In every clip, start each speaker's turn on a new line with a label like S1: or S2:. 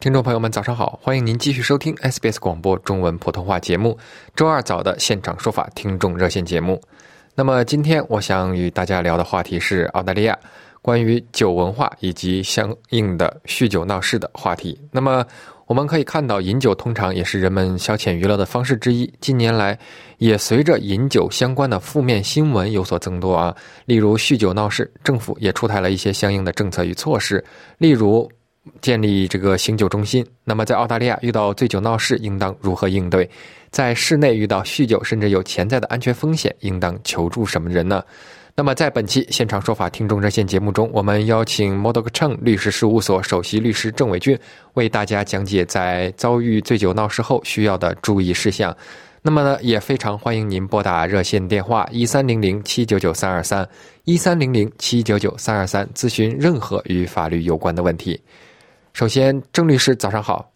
S1: 听众朋友们，早上好！欢迎您继续收听 SBS 广播中文普通话节目周二早的现场说法听众热线节目。那么今天我想与大家聊的话题是澳大利亚关于酒文化以及相应的酗酒闹事的话题。那么我们可以看到，饮酒通常也是人们消遣娱乐的方式之一。近年来，也随着饮酒相关的负面新闻有所增多啊，例如酗酒闹事，政府也出台了一些相应的政策与措施，例如。建立这个醒酒中心。那么，在澳大利亚遇到醉酒闹事，应当如何应对？在室内遇到酗酒甚至有潜在的安全风险，应当求助什么人呢？那么，在本期现场说法听众热线节目中，我们邀请 Model Cheng 律师事务所首席律师郑伟俊为大家讲解在遭遇醉酒闹事后需要的注意事项。那么呢，也非常欢迎您拨打热线电话一三零零七九九三二三一三零零七九九三二三咨询任何与法律有关的问题。首先，郑律师，早上好。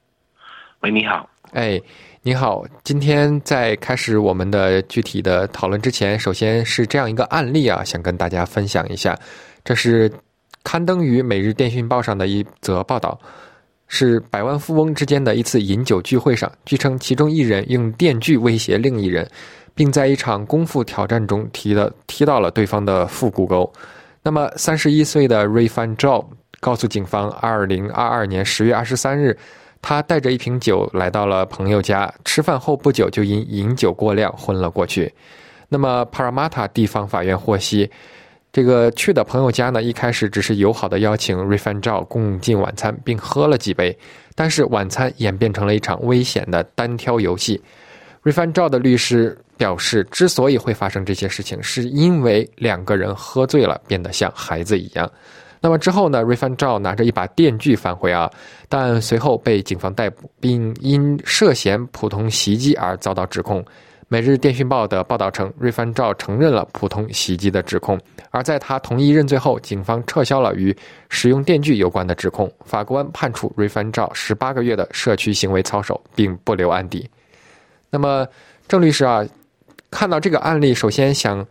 S2: 喂，你好。
S1: 哎，你好。今天在开始我们的具体的讨论之前，首先是这样一个案例啊，想跟大家分享一下。这是刊登于《每日电讯报》上的一则报道，是百万富翁之间的一次饮酒聚会上，据称其中一人用电锯威胁另一人，并在一场功夫挑战中踢了踢到了对方的腹股沟。那么，三十一岁的 Ray Fan Job。告诉警方，二零二二年十月二十三日，他带着一瓶酒来到了朋友家吃饭后不久就因饮酒过量昏了过去。那么帕拉马塔地方法院获悉，这个去的朋友家呢，一开始只是友好的邀请瑞凡照共进晚餐，并喝了几杯，但是晚餐演变成了一场危险的单挑游戏。瑞凡照的律师表示，之所以会发生这些事情，是因为两个人喝醉了，变得像孩子一样。那么之后呢？瑞凡照拿着一把电锯返回啊，但随后被警方逮捕，并因涉嫌普通袭击而遭到指控。每日电讯报的报道称，瑞凡照承认了普通袭击的指控，而在他同意认罪后，警方撤销了与使用电锯有关的指控。法官判处瑞凡照十八个月的社区行为操守，并不留案底。那么，郑律师啊，看到这个案例，首先想。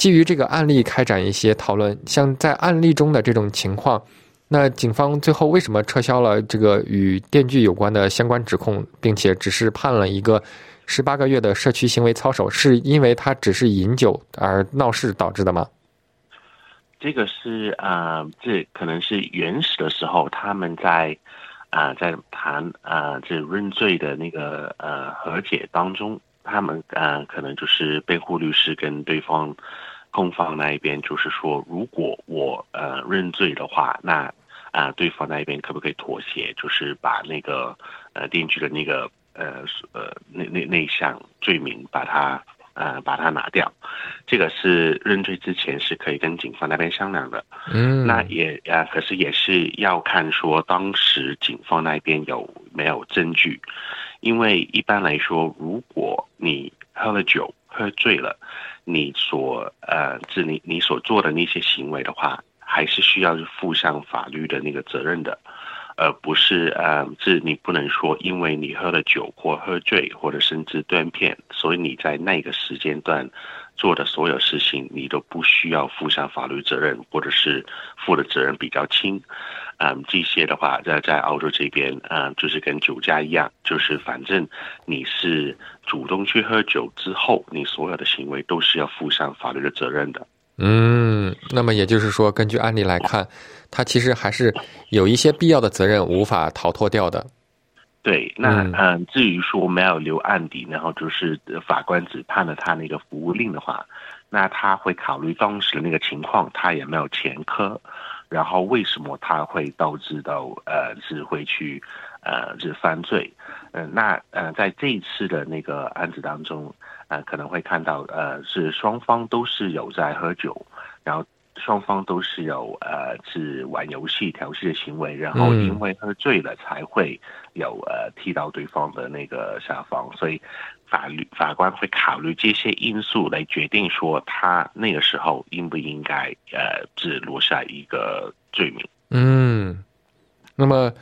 S1: 基于这个案例开展一些讨论，像在案例中的这种情况，那警方最后为什么撤销了这个与电锯有关的相关指控，并且只是判了一个十八个月的社区行为操守？是因为他只是饮酒而闹事导致的吗？
S2: 这个是啊，这可能是原始的时候他们在啊在谈啊这认罪的那个呃和解当中，他们啊可能就是辩护律师跟对方。控方那一边就是说，如果我呃认罪的话，那啊对方那一边可不可以妥协，就是把那个呃电锯的那个呃呃那那那项罪名把它呃把它拿掉？这个是认罪之前是可以跟警方那边商量的。
S1: 嗯，
S2: 那也啊，可是也是要看说当时警方那边有没有证据，因为一般来说，如果你喝了酒喝醉了。你所呃，是你你所做的那些行为的话，还是需要负上法律的那个责任的，而不是呃，是你不能说因为你喝了酒或喝醉或者甚至断片，所以你在那个时间段做的所有事情，你都不需要负上法律责任，或者是负的责任比较轻。嗯，这些的话，在在澳洲这边，嗯，就是跟酒驾一样，就是反正你是主动去喝酒之后，你所有的行为都是要负上法律的责任的。
S1: 嗯，那么也就是说，根据案例来看，他其实还是有一些必要的责任无法逃脱掉的。
S2: 对，那嗯，至于说没有留案底，然后就是法官只判了他那个服务令的话，那他会考虑当时的那个情况，他也没有前科。然后为什么他会导致到呃是会去呃是犯罪？嗯，那呃，在这一次的那个案子当中，呃，可能会看到呃，是双方都是有在喝酒，然后双方都是有呃是玩游戏调戏的行为，然后因为喝醉了才会有呃踢到对方的那个下方，所以法律法官会考虑这些因素来决定说他那个时候应不应该呃只留下一个罪名。
S1: 嗯，那么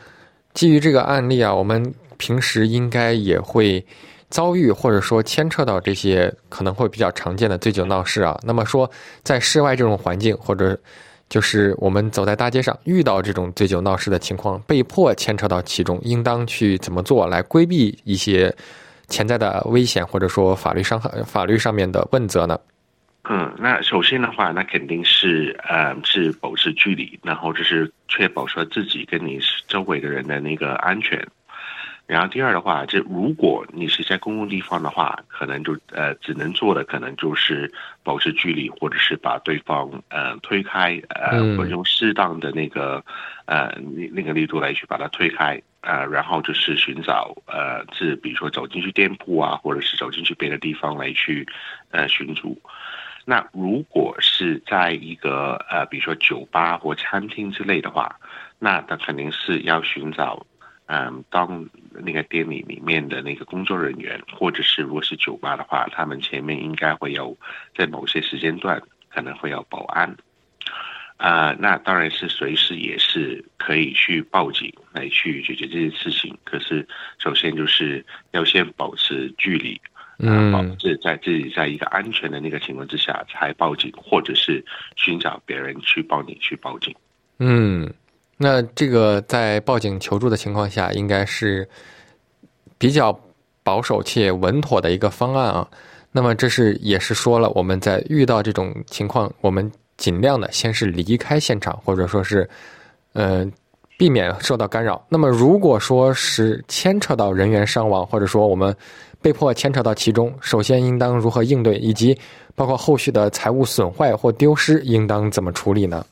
S1: 基于这个案例啊，我们。平时应该也会遭遇或者说牵扯到这些可能会比较常见的醉酒闹事啊。那么说，在室外这种环境，或者就是我们走在大街上遇到这种醉酒闹事的情况，被迫牵扯到其中，应当去怎么做来规避一些潜在的危险，或者说法律伤害、法律上面的问责呢？
S2: 嗯，那首先的话，那肯定是呃是保持距离，然后就是确保说自己跟你周围的人的那个安全。然后第二的话，这如果你是在公共地方的话，可能就呃只能做的可能就是保持距离，或者是把对方呃推开，呃或者用适当的那个呃那那个力度来去把它推开，呃然后就是寻找呃是比如说走进去店铺啊，或者是走进去别的地方来去呃寻租。那如果是在一个呃比如说酒吧或餐厅之类的话，那他肯定是要寻找。嗯，当那个店里里面的那个工作人员，或者是如果是酒吧的话，他们前面应该会有在某些时间段可能会有保安，啊，那当然是随时也是可以去报警来去解决这件事情。可是首先就是要先保持距离，嗯，保持在自己在一个安全的那个情况之下才报警，或者是寻找别人去帮你去报警，
S1: 嗯。那这个在报警求助的情况下，应该是比较保守且稳妥的一个方案啊。那么这是也是说了，我们在遇到这种情况，我们尽量的先是离开现场，或者说是呃避免受到干扰。那么如果说是牵扯到人员伤亡，或者说我们被迫牵扯到其中，首先应当如何应对，以及包括后续的财物损坏或丢失应当怎么处理呢？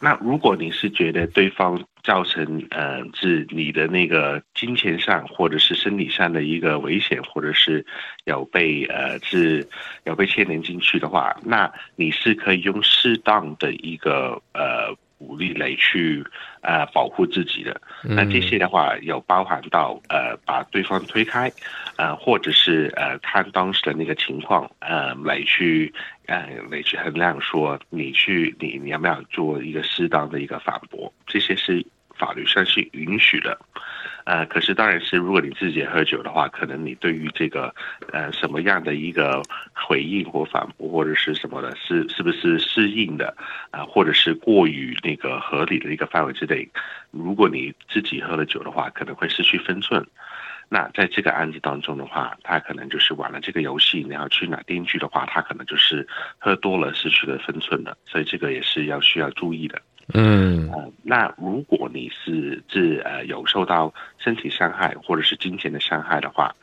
S2: 那如果你是觉得对方造成呃是你的那个金钱上或者是身体上的一个危险，或者是有被呃是有被牵连进去的话，那你是可以用适当的一个呃。武力来去呃保护自己的，那这些的话有包含到呃把对方推开，呃或者是呃看当时的那个情况呃来去呃来去衡量说你去你你要不要做一个适当的一个反驳，这些是法律上是允许的。呃，可是当然是，如果你自己喝酒的话，可能你对于这个呃什么样的一个回应或反驳或者是什么的，是是不是适应的啊，或者是过于那个合理的一个范围之内，如果你自己喝了酒的话，可能会失去分寸。那在这个案子当中的话，他可能就是玩了这个游戏，你要去拿电锯的话，他可能就是喝多了失去了分寸的，所以这个也是要需要注意的。
S1: 嗯，
S2: 呃，那如果你是是呃有受到身体伤害或者是金钱的伤害的话，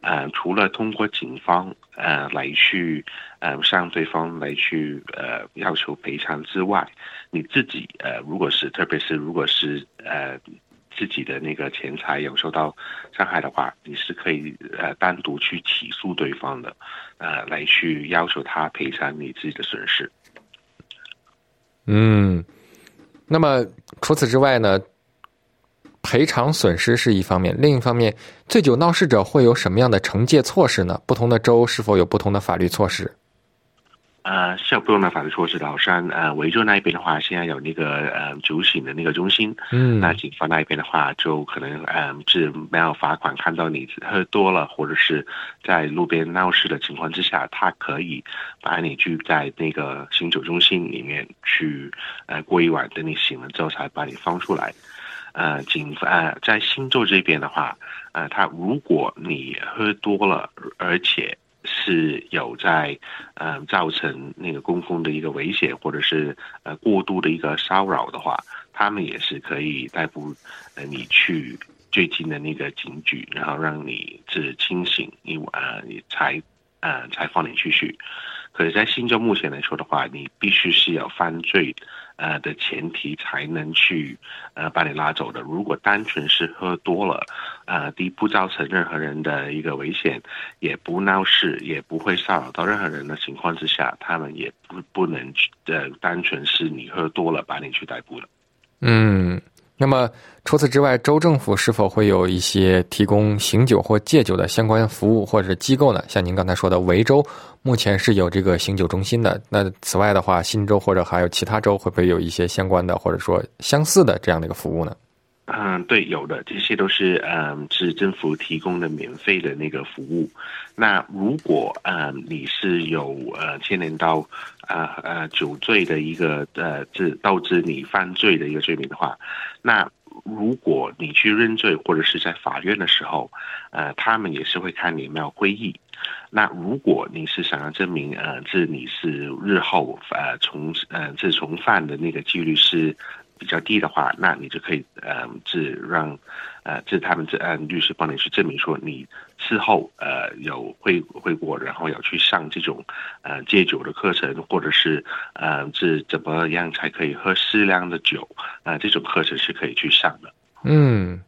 S2: 呃，除了通过警方呃来去呃向对方来去呃要求赔偿之外，你自己呃如果是特别是如果是呃自己的那个钱财有受到伤害的话，你是可以呃单独去起诉对方的，呃来去要求他赔偿你自己的损失。
S1: 嗯。那么除此之外呢？赔偿损失是一方面，另一方面，醉酒闹事者会有什么样的惩戒措施呢？不同的州是否有不同的法律措施？
S2: 呃，是有不用的法律措施老山呃，维州那一边的话，现在有那个呃酒醒的那个中心。
S1: 嗯。
S2: 那警方那一边的话，就可能呃是没有罚款，看到你喝多了或者是在路边闹事的情况之下，他可以把你拘在那个醒酒中心里面去呃过一晚，等你醒了之后才把你放出来。呃，警方呃在新州这边的话，呃，他如果你喝多了，而且是有在，呃，造成那个公共的一个危险，或者是呃过度的一个骚扰的话，他们也是可以逮捕你去最近的那个警局，然后让你是清醒一晚，你才呃才放你出去。可是，在新州目前来说的话，你必须是有犯罪呃的前提才能去呃把你拉走的。如果单纯是喝多了，呃，第一不造成任何人的一个危险，也不闹事，也不会骚扰到任何人的情况之下，他们也不不能去呃单纯是你喝多了把你去逮捕了。
S1: 嗯。那么除此之外，州政府是否会有一些提供醒酒或戒酒的相关服务或者机构呢？像您刚才说的，维州目前是有这个醒酒中心的。那此外的话，新州或者还有其他州会不会有一些相关的或者说相似的这样的一个服务呢？
S2: 嗯，对，有的，这些都是嗯，是政府提供的免费的那个服务。那如果嗯你是有呃牵连到啊呃酒醉的一个呃致导致你犯罪的一个罪名的话，那如果你去认罪或者是在法院的时候，呃，他们也是会看你有没有归议。那如果你是想要证明呃这你是日后呃从呃这从犯的那个几率是。比较低的话，那你就可以，呃，是让，呃，这他们这按律师帮你去证明说你事后呃有会会过，然后要去上这种呃戒酒的课程，或者是呃是怎么样才可以喝适量的酒，啊，这种课程是可以去上的。
S1: 嗯，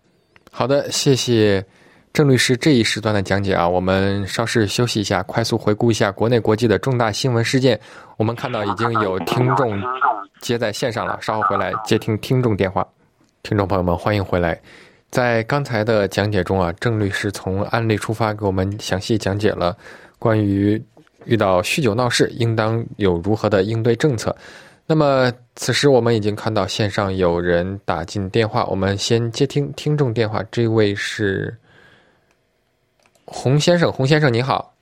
S1: 好的，谢谢郑律师这一时段的讲解啊，我们稍事休息一下，快速回顾一下国内国际的重大新闻事件。我们看到已经有听众。接在线上了，稍后回来接听听众电话。听众朋友们，欢迎回来。在刚才的讲解中啊，郑律师从案例出发，给我们详细讲解了关于遇到酗酒闹事应当有如何的应对政策。那么，此时我们已经看到线上有人打进电话，我们先接听听众电话。这位是洪先生，洪先生你好。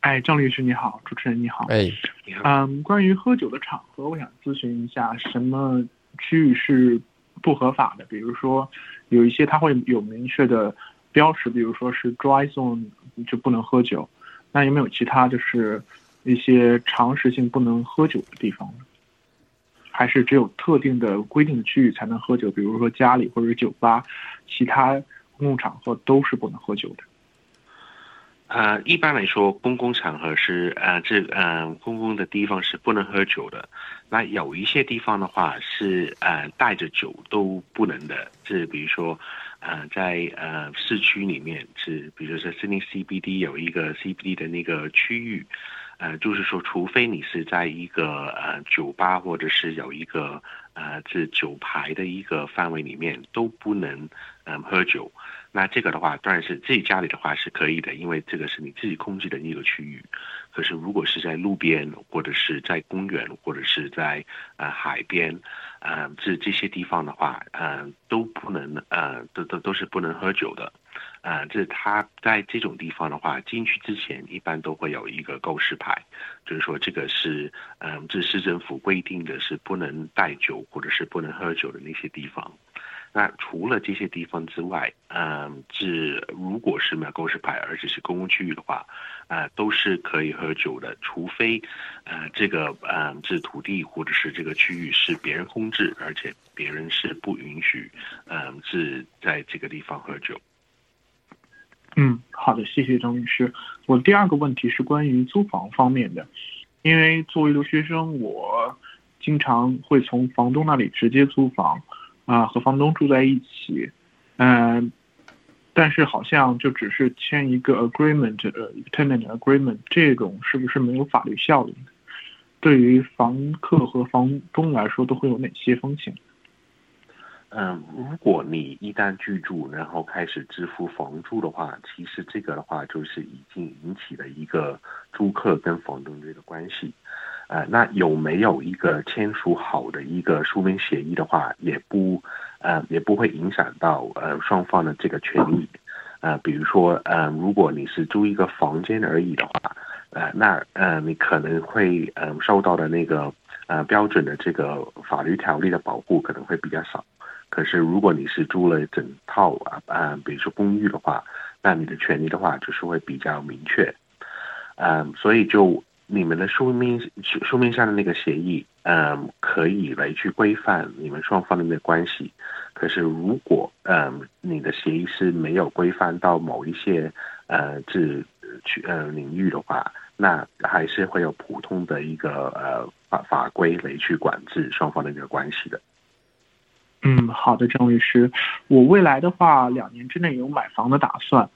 S3: 哎，郑律师你好，主持人你好。
S1: 哎，
S2: 你好。
S3: 嗯，关于喝酒的场合，我想咨询一下，什么区域是不合法的？比如说，有一些它会有明确的标识，比如说是 dry zone 就不能喝酒。那有没有其他就是一些常识性不能喝酒的地方呢？还是只有特定的规定的区域才能喝酒？比如说家里或者是酒吧，其他公共场合都是不能喝酒的。
S2: 呃，一般来说，公共场合是呃，这呃，公共的地方是不能喝酒的。那有一些地方的话是呃，带着酒都不能的。是比如说，呃，在呃市区里面是，比如说悉尼 CBD 有一个 CBD 的那个区域，呃，就是说，除非你是在一个呃酒吧或者是有一个呃这酒牌的一个范围里面，都不能嗯喝酒。那这个的话，当然是自己家里的话是可以的，因为这个是你自己控制的一个区域。可是如果是在路边，或者是在公园，或者是在呃海边，呃这这些地方的话，呃都不能呃都都都是不能喝酒的。呃，这他在这种地方的话，进去之前一般都会有一个告示牌，就是说这个是嗯这市政府规定的是不能带酒或者是不能喝酒的那些地方。那除了这些地方之外，嗯，是如果是没有告示牌，而且是公共区域的话，啊，都是可以喝酒的，除非，呃，这个，嗯，这土地或者是这个区域是别人控制，而且别人是不允许，嗯，是在这个地方喝酒。
S3: 嗯，好的，谢谢张律师。我第二个问题是关于租房方面的，因为作为留学生，我经常会从房东那里直接租房。啊，和房东住在一起，嗯，但是好像就只是签一个 agreement，呃，tenant agreement，这种是不是没有法律效力？对于房客和房东来说，都会有哪些风险？
S2: 嗯，如果你一旦居住，然后开始支付房租的话，其实这个的话就是已经引起了一个租客跟房东这个关系。呃，那有没有一个签署好的一个书面协议的话，也不，呃，也不会影响到呃双方的这个权益。呃，比如说，呃，如果你是租一个房间而已的话，呃，那呃，你可能会呃受到的那个呃标准的这个法律条例的保护可能会比较少。可是如果你是租了整套啊啊，比如说公寓的话，那你的权利的话就是会比较明确。嗯，所以就。你们的书面书书面上的那个协议，嗯，可以来去规范你们双方的那个关系。可是如果，嗯，你的协议是没有规范到某一些，呃，这区呃领域的话，那还是会有普通的一个呃法法规来去管制双方的那个关系的。
S3: 嗯，好的，郑律师，我未来的话两年之内有买房的打算，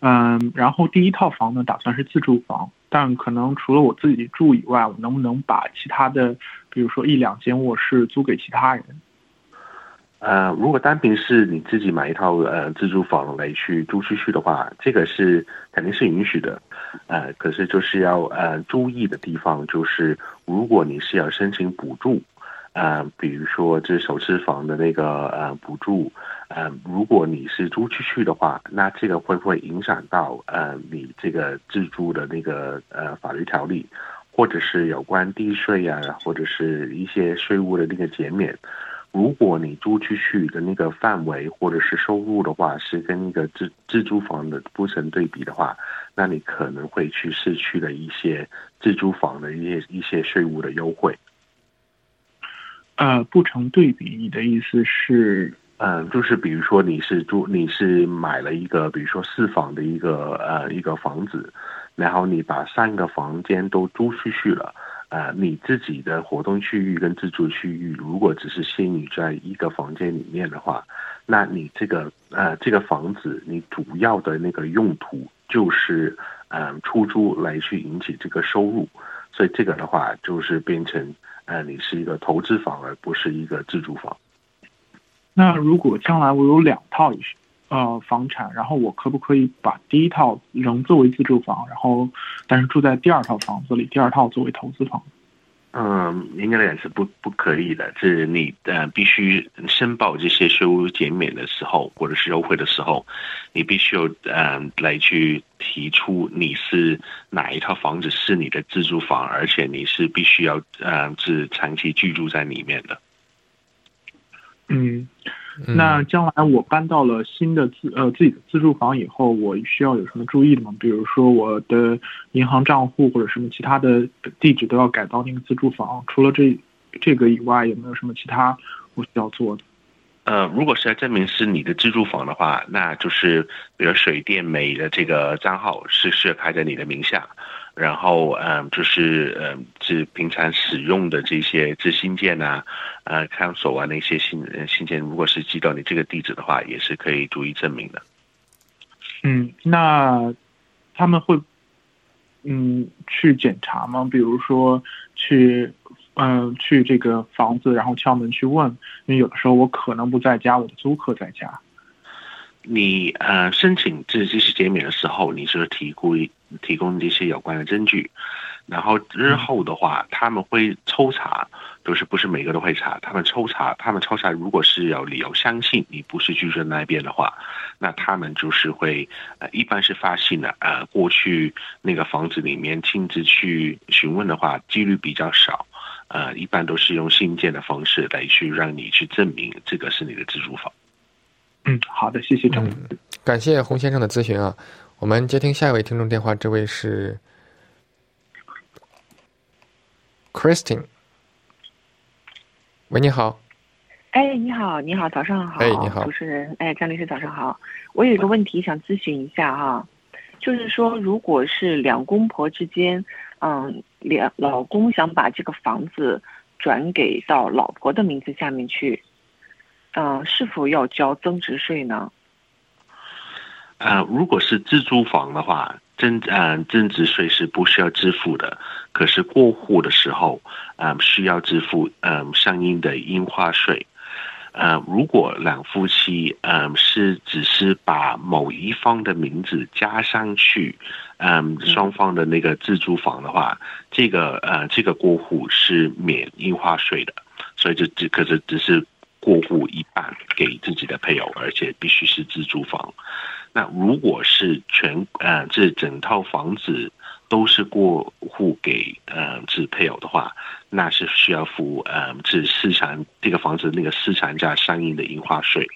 S3: 嗯，然后第一套房呢打算是自住房，但可能除了我自己住以外，我能不能把其他的，比如说一两间卧室租给其他人？
S2: 呃，如果单凭是你自己买一套呃自住房来去租出去的话，这个是肯定是允许的，呃，可是就是要呃注意的地方就是，如果你是要申请补助，呃，比如说这首次房的那个呃补助，呃，如果你是租出去的话，那这个会不会影响到呃你这个自住的那个呃法律条例，或者是有关地税啊，或者是一些税务的那个减免？如果你租出去的那个范围或者是收入的话，是跟一个自自租房的不成对比的话，那你可能会去失去了一些自租房的一些一些税务的优惠。
S3: 呃，不成对比，你的意思是？
S2: 嗯，就是比如说你是租，你是买了一个，比如说四房的一个呃一个房子，然后你把三个房间都租出去了。呃，你自己的活动区域跟自住区域，如果只是限于在一个房间里面的话，那你这个呃这个房子，你主要的那个用途就是嗯出租来去引起这个收入，所以这个的话就是变成呃你是一个投资房，而不是一个自住房。
S3: 那如果将来我有两套呃，房产，然后我可不可以把第一套仍作为自住房，然后但是住在第二套房子里，第二套作为投资房？
S2: 嗯，应该来讲是不不可以的，是你呃必须申报这些税务减免的时候，或者是优惠的时候，你必须有呃来去提出你是哪一套房子是你的自住房，而且你是必须要呃是长期居住在里面的。
S3: 嗯。那将来我搬到了新的自呃自己的自住房以后，我需要有什么注意的吗？比如说我的银行账户或者什么其他的地址都要改到那个自住房。除了这这个以外，有没有什么其他我需要做的？
S2: 呃，如果是要证明是你的自住房的话，那就是比如水电煤的这个账号是是开在你的名下。然后，嗯，就是嗯，是平常使用的这些这信件呐，呃，看守啊那些信信件，如果是寄到你这个地址的话，也是可以逐一证明的。
S3: 嗯，那他们会嗯去检查吗？比如说去嗯去这个房子，然后敲门去问，因为有的时候我可能不在家，我的租客在家。
S2: 你呃申请这这些减免的时候，你是提供提供这些有关的证据，然后日后的话，他们会抽查，都是不是每个都会查，他们抽查，他们抽查，如果是有理由相信你不是居住在那边的话，那他们就是会呃一般是发信的，呃过去那个房子里面亲自去询问的话，几率比较少，呃一般都是用信件的方式来去让你去证明这个是你的自住房。
S3: 嗯，好的，谢谢张。
S1: 感谢洪先生的咨询啊，我们接听下一位听众电话，这位是 Christine。喂，你好。
S4: 哎，你好，你好，早上好。
S1: 哎，你好，
S4: 主持人。哎，张律师，早上好。我有一个问题想咨询一下哈，就是说，如果是两公婆之间，嗯，两老公想把这个房子转给到老婆的名字下面去。嗯，是否要交增值税呢？
S2: 呃，如果是自住房的话，增嗯增值税是不需要支付的。可是过户的时候，嗯，需要支付嗯相应的印花税。呃，如果两夫妻嗯是只是把某一方的名字加上去，嗯，双方的那个自住房的话，这个呃这个过户是免印花税的。所以这只可是只是。过户一半给自己的配偶，而且必须是自住房。那如果是全呃这整套房子都是过户给呃是配偶的话，那是需要付呃这市场这个房子那个市场价相应的印花税。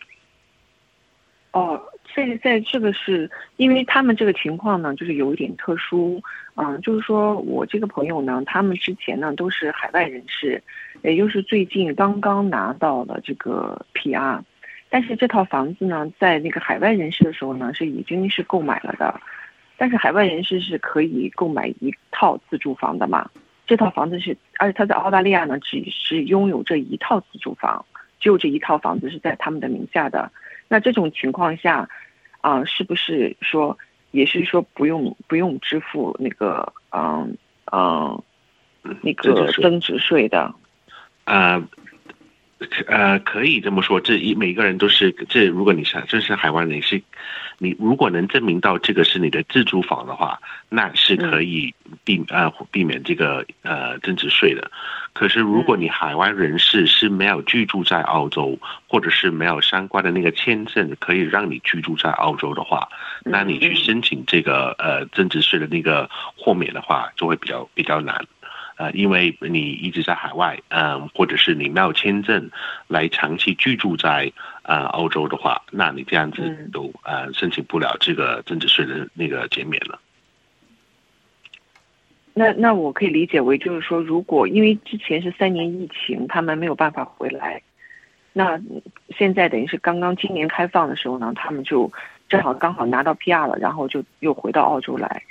S4: 哦。在在这个是因为他们这个情况呢，就是有一点特殊，嗯，就是说我这个朋友呢，他们之前呢都是海外人士，也就是最近刚刚拿到了这个 PR，但是这套房子呢，在那个海外人士的时候呢，是已经是购买了的，但是海外人士是可以购买一套自住房的嘛？这套房子是，而且他在澳大利亚呢，只是拥有这一套自住房，只有这一套房子是在他们的名下的。那这种情况下，啊，是不是说也是说不用不用支付那个嗯嗯那个增值税的？
S2: 啊。呃，可以这么说，这一每个人都是这。如果你是这是海外人，是，你如果能证明到这个是你的自住房的话，那是可以避呃避免这个呃增值税的。可是如果你海外人士是没有居住在澳洲，或者是没有相关的那个签证可以让你居住在澳洲的话，那你去申请这个呃增值税的那个豁免的话，就会比较比较难。呃，因为你一直在海外，嗯，或者是你没有签证来长期居住在呃欧洲的话，那你这样子都呃申请不了这个增值税的那个减免了。
S4: 那那我可以理解为就是说，如果因为之前是三年疫情，他们没有办法回来，那现在等于是刚刚今年开放的时候呢，他们就正好刚好拿到 PR 了，然后就又回到澳洲来。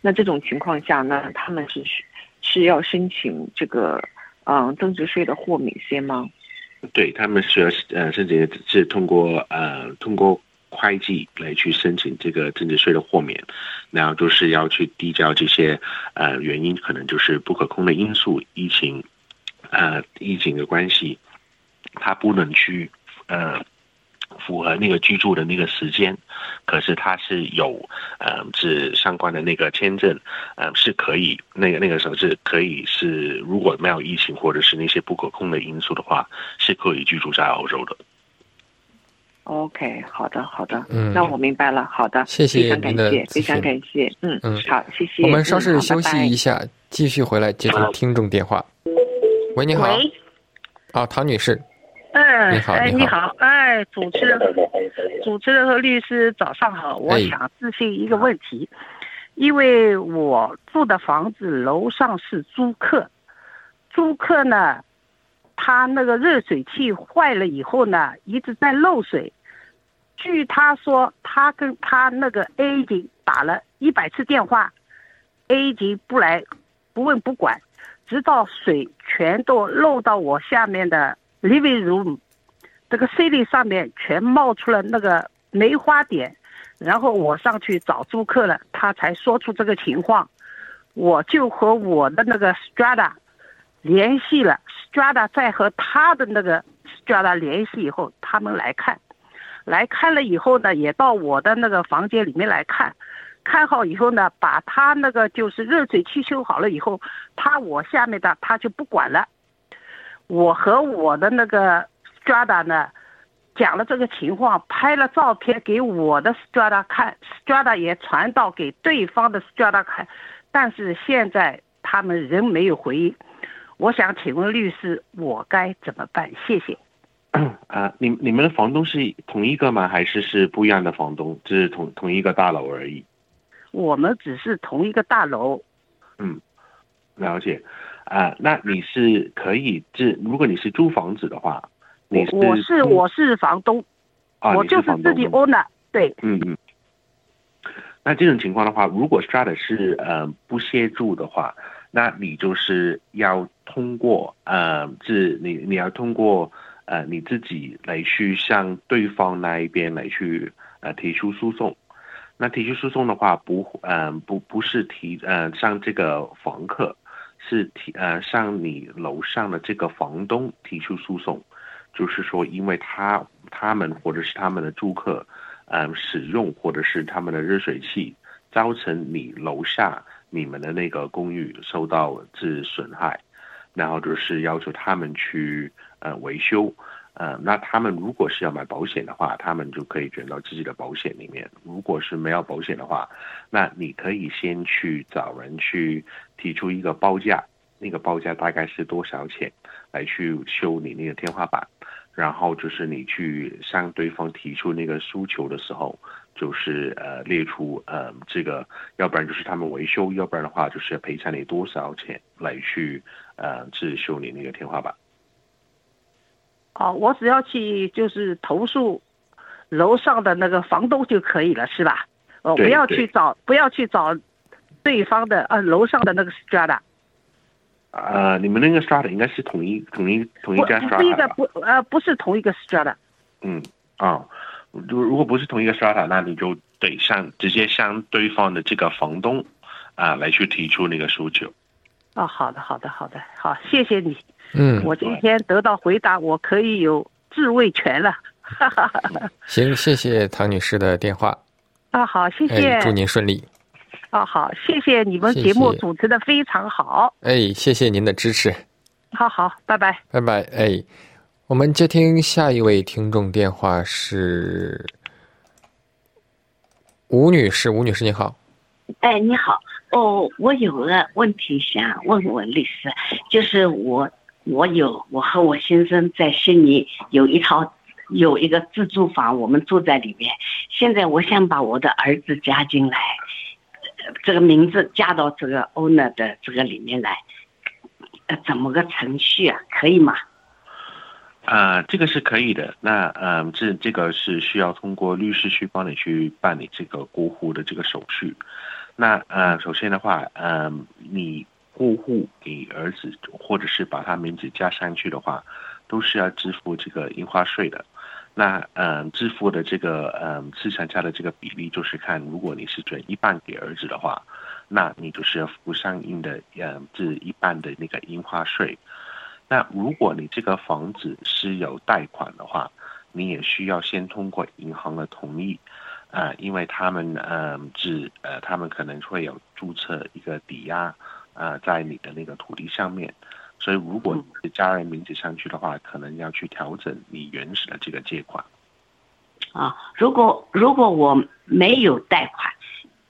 S4: 那这种情况下，那他们是需。是要申请这个嗯增值税的豁免先吗？
S2: 对他们是要呃申请是通过呃通过会计来去申请这个增值税的豁免，然后就是要去递交这些呃原因，可能就是不可控的因素，疫情呃疫情的关系，他不能去呃。符合那个居住的那个时间，可是他是有，呃，是相关的那个签证，呃，是可以，那个那个时候是可以是，如果没有疫情或者是那些不可控的因素的话，是可以居住在澳洲的。
S4: OK，好的，好的，嗯，那我明白了，好的，
S1: 谢谢，
S4: 非常感谢，非常感谢，嗯嗯，好，谢谢。
S1: 我们稍事休息一下，继续回来接听听众电话。喂，你好。
S5: 喂。
S1: 啊，唐女士。
S5: 哎，
S1: 你好，
S5: 你好，哎，主持人，主持人和律师早上好，我想咨询一个问题，因为我住的房子楼上是租客，租客呢，他那个热水器坏了以后呢，一直在漏水，据他说，他跟他那个 A 级打了一百次电话，A 级不来，不问不管，直到水全都漏到我下面的。Living room，这个 C 里上面全冒出了那个梅花点，然后我上去找租客了，他才说出这个情况，我就和我的那个 Strada 联系了，Strada 再和他的那个 Strada 联系以后，他们来看，来看了以后呢，也到我的那个房间里面来看，看好以后呢，把他那个就是热水器修好了以后，他我下面的他就不管了。我和我的那个 Strada 呢，讲了这个情况，拍了照片给我的 Strada 看，Strada 也传到给对方的 Strada 看，但是现在他们仍没有回应。我想请问律师，我该怎么办？谢谢。
S2: 啊，你你们的房东是同一个吗？还是是不一样的房东？只是同同一个大楼而已。
S5: 我们只是同一个大楼。
S2: 嗯，了解。啊，那你是可以，这如果你是租房子的话，你是
S5: 我是我是房东，
S2: 啊，
S5: 我就是自己 owner，对，
S2: 嗯嗯。那这种情况的话，如果 strata 是呃不协助的话，那你就是要通过呃，这你你要通过呃你自己来去向对方那一边来去呃提出诉讼。那提出诉讼的话，不嗯不不是提呃向这个房客。是提呃向你楼上的这个房东提出诉讼，就是说，因为他他们或者是他们的住客，嗯，使用或者是他们的热水器，造成你楼下你们的那个公寓受到致损害，然后就是要求他们去呃维修。呃，那他们如果是要买保险的话，他们就可以卷到自己的保险里面。如果是没有保险的话，那你可以先去找人去提出一个报价，那个报价大概是多少钱，来去修你那个天花板。然后就是你去向对方提出那个诉求的时候，就是呃列出呃这个，要不然就是他们维修，要不然的话就是赔偿你多少钱来去呃自修你那个天花板。
S5: 哦，我只要去就是投诉楼上的那个房东就可以了，是吧？哦，不要去找，不要去找对方的呃楼上的那个 strata。
S2: 呃，你们那个 strata 应该是同一同一同一家 strata
S5: 不是一个不呃不是同一个 strata。
S2: 嗯啊，如如果不是同一个 strata，那你就得向直接向对方的这个房东啊来去提出那个诉求。
S5: 哦，好的，好的，好的，好，谢谢你。
S1: 嗯，
S5: 我今天得到回答，我可以有自卫权了。
S1: 行，谢谢唐女士的电话。
S5: 啊，好，谢谢，
S1: 祝您顺利。
S5: 啊，好，谢谢你们节目主持的非常好。
S1: 哎，谢谢您的支持。
S5: 好好，拜拜，
S1: 拜拜。哎，我们接听下一位听众电话是吴女士，吴女士你好。
S6: 哎，你好，哦，我有个问题想问问律师，就是我我有我和我先生在悉尼有一套有一个自住房，我们住在里面。现在我想把我的儿子加进来。这个名字加到这个 owner 的这个里面来，呃，怎么个程序啊？可以吗？
S2: 啊，这个是可以的。那嗯，这这个是需要通过律师去帮你去办理这个过户的这个手续。那呃，首先的话，嗯，你过户给儿子，或者是把他名字加上去的话，都是要支付这个印花税的。那嗯，支付的这个嗯资产价的这个比例，就是看如果你是准一半给儿子的话，那你就是要付相应的嗯这一半的那个印花税。那如果你这个房子是有贷款的话，你也需要先通过银行的同意啊，因为他们嗯只呃他们可能会有注册一个抵押啊在你的那个土地上面。所以，如果家人名字上去的话，可能要去调整你原始的这个借款。
S6: 啊，如果如果我没有贷款，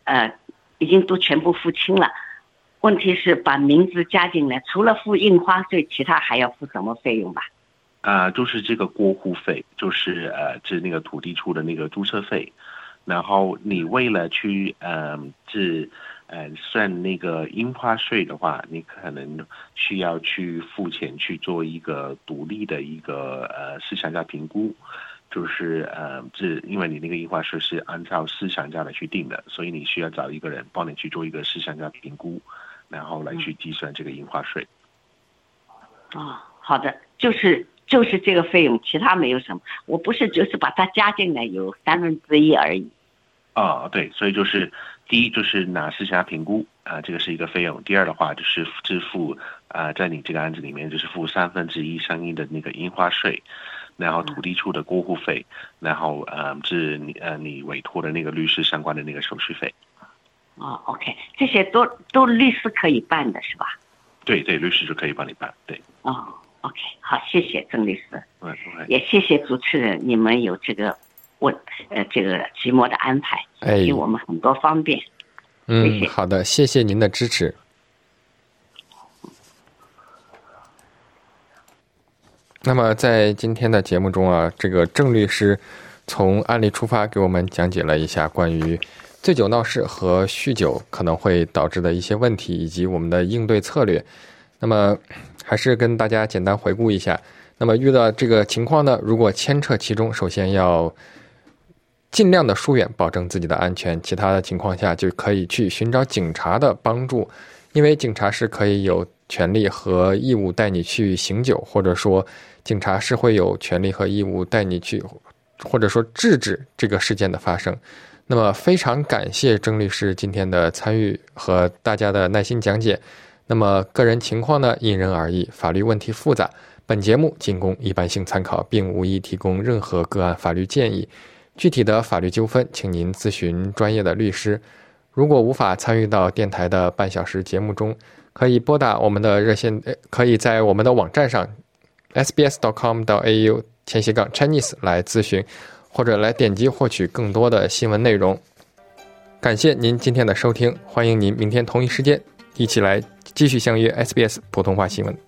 S6: 呃，已经都全部付清了，问题是把名字加进来，除了付印花税，其他还要付什么费用吧？
S2: 啊，就是这个过户费，就是呃，是那个土地处的那个注册费，然后你为了去嗯，是。嗯，算那个印花税的话，你可能需要去付钱去做一个独立的一个呃市场价评估，就是呃，这因为你那个印花税是按照市场价来去定的，所以你需要找一个人帮你去做一个市场价评估，然后来去计算这个印花税。
S6: 啊，好的，就是就是这个费用，其他没有什么，我不是就是把它加进来有三分之一而已。
S2: 啊，对，所以就是第一就是拿市场评估啊，这个是一个费用。第二的话就是支付啊，在你这个案子里面就是付三分之一相应的那个印花税，然后土地处的过户费，然后呃是你呃你委托的那个律师相关的那个手续费。
S6: 哦，OK，这些都都律师可以办的是吧？
S2: 对对，律师就可以帮你办。对。
S6: 哦，OK，好，谢谢郑律师。
S2: 嗯，
S6: 也谢谢主持人，你们有这个。问呃，这个寂寞的安排，给我们很多方便。
S1: 嗯，好的，谢谢您的支持。那么在今天的节目中啊，这个郑律师从案例出发，给我们讲解了一下关于醉酒闹事和酗酒可能会导致的一些问题，以及我们的应对策略。那么，还是跟大家简单回顾一下。那么遇到这个情况呢，如果牵扯其中，首先要。尽量的疏远，保证自己的安全。其他的情况下，就可以去寻找警察的帮助，因为警察是可以有权利和义务带你去醒酒，或者说警察是会有权利和义务带你去，或者说制止这个事件的发生。那么，非常感谢郑律师今天的参与和大家的耐心讲解。那么，个人情况呢，因人而异，法律问题复杂，本节目仅供一般性参考，并无意提供任何个案法律建议。具体的法律纠纷，请您咨询专业的律师。如果无法参与到电台的半小时节目中，可以拨打我们的热线，可以在我们的网站上 sbs.com.au 前斜杠 Chinese 来咨询，或者来点击获取更多的新闻内容。感谢您今天的收听，欢迎您明天同一时间一起来继续相约 SBS 普通话新闻。